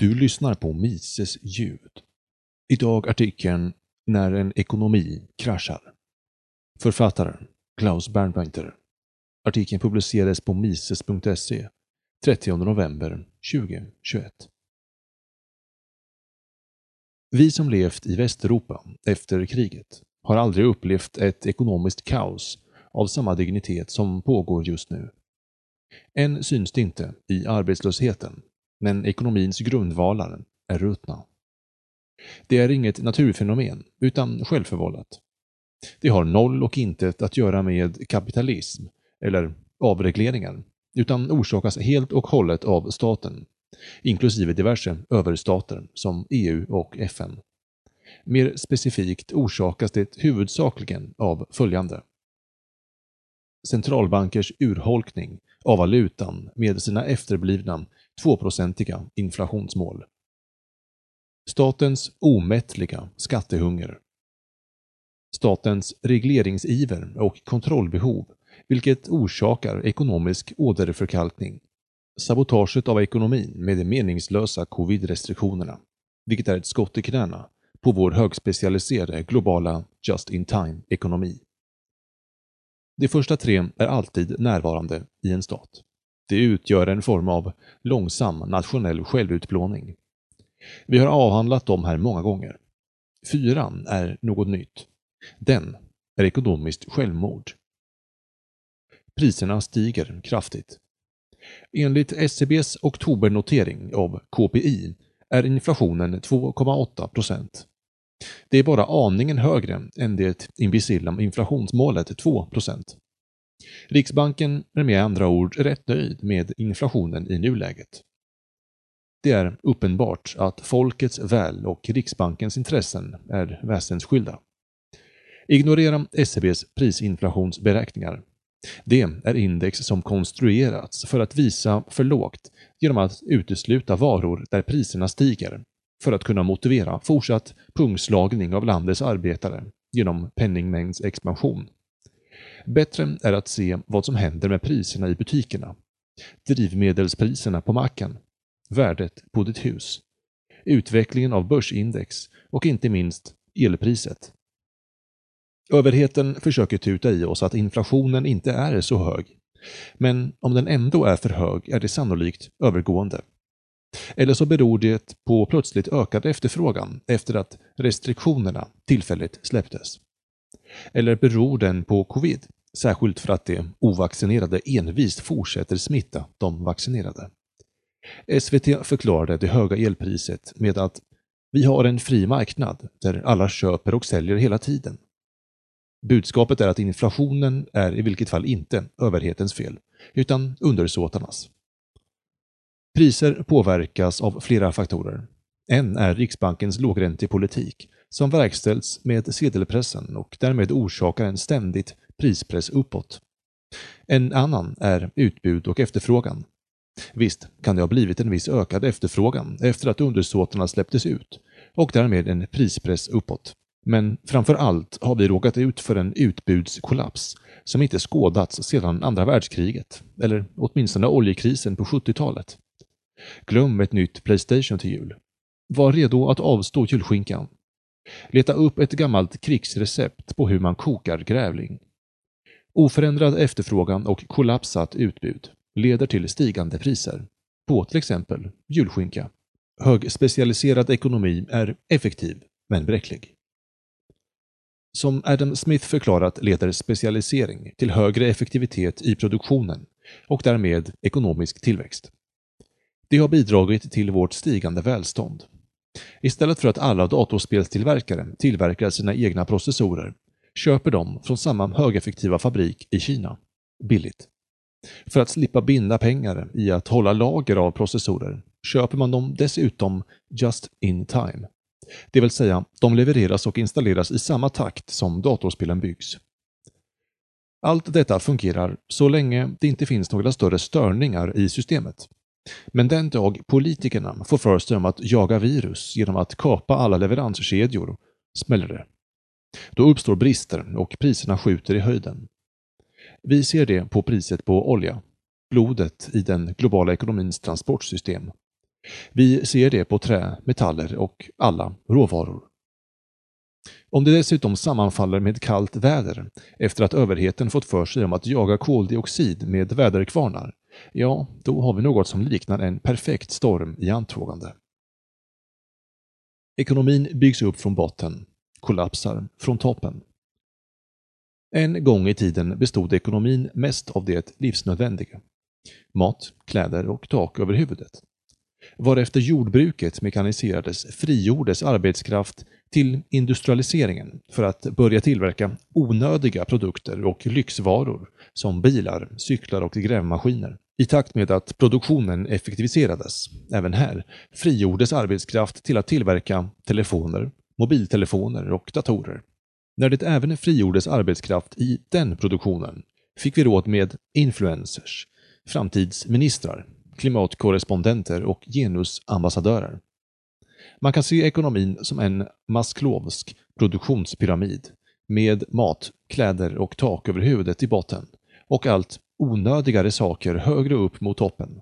Du lyssnar på Mises ljud. Idag artikeln När en ekonomi kraschar. Författaren Klaus Bernbeinter. Artikeln publicerades på mises.se 30 november 2021. Vi som levt i Västeuropa efter kriget har aldrig upplevt ett ekonomiskt kaos av samma dignitet som pågår just nu. Än syns det inte i arbetslösheten, men ekonomins grundvalar är ruttna. Det är inget naturfenomen, utan självförvållat. Det har noll och intet att göra med kapitalism eller avregleringar, utan orsakas helt och hållet av staten, inklusive diverse överstater som EU och FN. Mer specifikt orsakas det huvudsakligen av följande. Centralbankers urholkning av valutan med sina efterblivna 2-procentiga inflationsmål. Statens omättliga skattehunger. Statens regleringsiver och kontrollbehov, vilket orsakar ekonomisk åderförkalkning. Sabotaget av ekonomin med de meningslösa covid-restriktionerna, vilket är ett skott i knäna på vår högspecialiserade globala just-in-time-ekonomi. De första tre är alltid närvarande i en stat. Det utgör en form av långsam nationell självutplåning. Vi har avhandlat dem här många gånger. Fyran är något nytt. Den är ekonomiskt självmord. Priserna stiger kraftigt. Enligt SCBs oktobernotering av KPI är inflationen 2,8 procent. Det är bara aningen högre än det imbecilla inflationsmålet 2 procent. Riksbanken är med andra ord rätt nöjd med inflationen i nuläget. Det är uppenbart att folkets väl och Riksbankens intressen är väsensskilda. Ignorera SCBs prisinflationsberäkningar. Det är index som konstruerats för att visa för lågt genom att utesluta varor där priserna stiger för att kunna motivera fortsatt pungslagning av landets arbetare genom penningmängdsexpansion. Bättre är att se vad som händer med priserna i butikerna, drivmedelspriserna på macken, värdet på ditt hus, utvecklingen av börsindex och inte minst elpriset. Överheten försöker tuta i oss att inflationen inte är så hög, men om den ändå är för hög är det sannolikt övergående. Eller så beror det på plötsligt ökad efterfrågan efter att restriktionerna tillfälligt släpptes. Eller beror den på covid, särskilt för att de ovaccinerade envist fortsätter smitta de vaccinerade? SVT förklarade det höga elpriset med att vi har en fri marknad där alla köper och säljer hela tiden. Budskapet är att inflationen är i vilket fall inte överhetens fel, utan undersåtarnas. Priser påverkas av flera faktorer. En är Riksbankens lågräntepolitik som verkställs med sedelpressen och därmed orsakar en ständigt prispress uppåt. En annan är utbud och efterfrågan. Visst kan det ha blivit en viss ökad efterfrågan efter att undersåtarna släpptes ut och därmed en prispress uppåt. Men framför allt har vi råkat ut för en utbudskollaps som inte skådats sedan andra världskriget, eller åtminstone oljekrisen på 70-talet. Glöm ett nytt Playstation till jul. Var redo att avstå julskinkan. Leta upp ett gammalt krigsrecept på hur man kokar grävling. Oförändrad efterfrågan och kollapsat utbud leder till stigande priser på till exempel julskinka. Högspecialiserad ekonomi är effektiv, men bräcklig. Som Adam Smith förklarat leder specialisering till högre effektivitet i produktionen och därmed ekonomisk tillväxt. Det har bidragit till vårt stigande välstånd. Istället för att alla datorspelstillverkare tillverkar sina egna processorer köper de från samma högeffektiva fabrik i Kina, billigt. För att slippa binda pengar i att hålla lager av processorer köper man dem dessutom just in time. Det vill säga, de levereras och installeras i samma takt som datorspelen byggs. Allt detta fungerar så länge det inte finns några större störningar i systemet. Men den dag politikerna får för sig om att jaga virus genom att kapa alla leveranskedjor smäller det. Då uppstår brister och priserna skjuter i höjden. Vi ser det på priset på olja, blodet i den globala ekonomins transportsystem, Vi ser det på trä, metaller och alla råvaror. Om det dessutom sammanfaller med kallt väder efter att överheten fått för sig om att jaga koldioxid med väderkvarnar, ja, då har vi något som liknar en perfekt storm i antågande. Ekonomin byggs upp från botten, kollapsar från toppen. En gång i tiden bestod ekonomin mest av det livsnödvändiga. Mat, kläder och tak över huvudet. Varefter jordbruket mekaniserades frigjordes arbetskraft till industrialiseringen för att börja tillverka onödiga produkter och lyxvaror som bilar, cyklar och grävmaskiner. I takt med att produktionen effektiviserades, även här, frigjordes arbetskraft till att tillverka telefoner, mobiltelefoner och datorer. När det även frigjordes arbetskraft i den produktionen fick vi råd med influencers, framtidsministrar, klimatkorrespondenter och genusambassadörer. Man kan se ekonomin som en masklovsk produktionspyramid med mat, kläder och tak över huvudet i botten och allt onödigare saker högre upp mot toppen.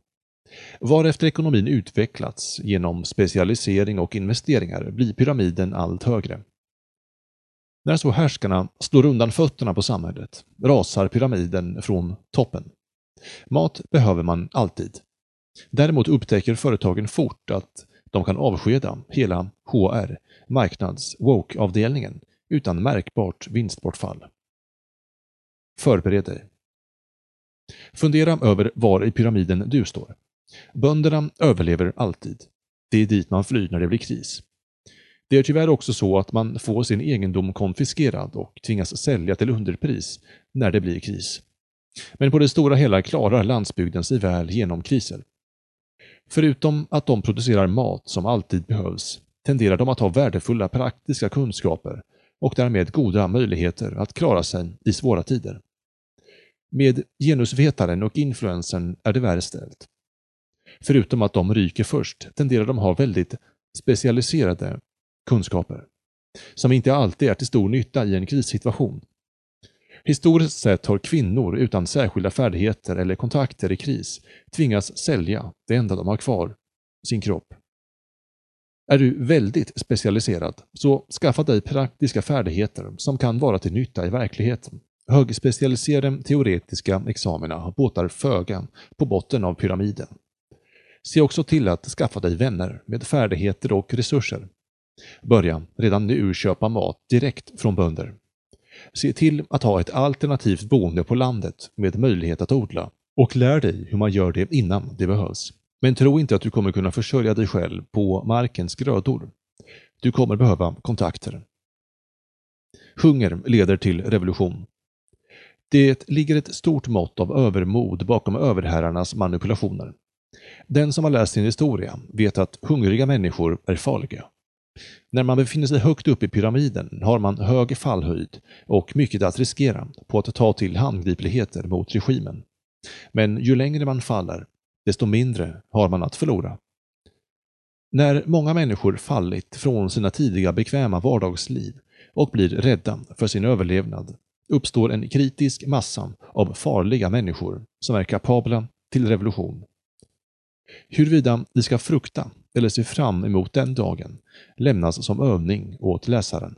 Varefter ekonomin utvecklats genom specialisering och investeringar blir pyramiden allt högre. När så härskarna slår undan fötterna på samhället rasar pyramiden från toppen. Mat behöver man alltid. Däremot upptäcker företagen fort att de kan avskeda hela HR, marknads woke-avdelningen utan märkbart vinstbortfall. Förbered dig. Fundera över var i pyramiden du står. Bönderna överlever alltid. Det är dit man flyr när det blir kris. Det är tyvärr också så att man får sin egendom konfiskerad och tvingas sälja till underpris när det blir kris. Men på det stora hela klarar landsbygden sig väl genom kriser. Förutom att de producerar mat som alltid behövs tenderar de att ha värdefulla praktiska kunskaper och därmed goda möjligheter att klara sig i svåra tider. Med genusvetaren och influensen är det värre ställt. Förutom att de ryker först tenderar de ha väldigt specialiserade kunskaper, som inte alltid är till stor nytta i en krissituation. Historiskt sett har kvinnor utan särskilda färdigheter eller kontakter i kris tvingats sälja det enda de har kvar, sin kropp. Är du väldigt specialiserad, så skaffa dig praktiska färdigheter som kan vara till nytta i verkligheten. Högspecialiserade teoretiska examina båtar föga på botten av pyramiden. Se också till att skaffa dig vänner med färdigheter och resurser. Börja redan nu köpa mat direkt från bönder. Se till att ha ett alternativt boende på landet med möjlighet att odla och lär dig hur man gör det innan det behövs. Men tro inte att du kommer kunna försörja dig själv på markens grödor. Du kommer behöva kontakter. Hunger leder till revolution. Det ligger ett stort mått av övermod bakom överherrarnas manipulationer. Den som har läst sin historia vet att hungriga människor är farliga. När man befinner sig högt upp i pyramiden har man hög fallhöjd och mycket att riskera på att ta till handgripligheter mot regimen. Men ju längre man faller, desto mindre har man att förlora. När många människor fallit från sina tidiga bekväma vardagsliv och blir rädda för sin överlevnad uppstår en kritisk massa av farliga människor som är kapabla till revolution. Huruvida vi ska frukta eller se fram emot den dagen lämnas som övning åt läsaren.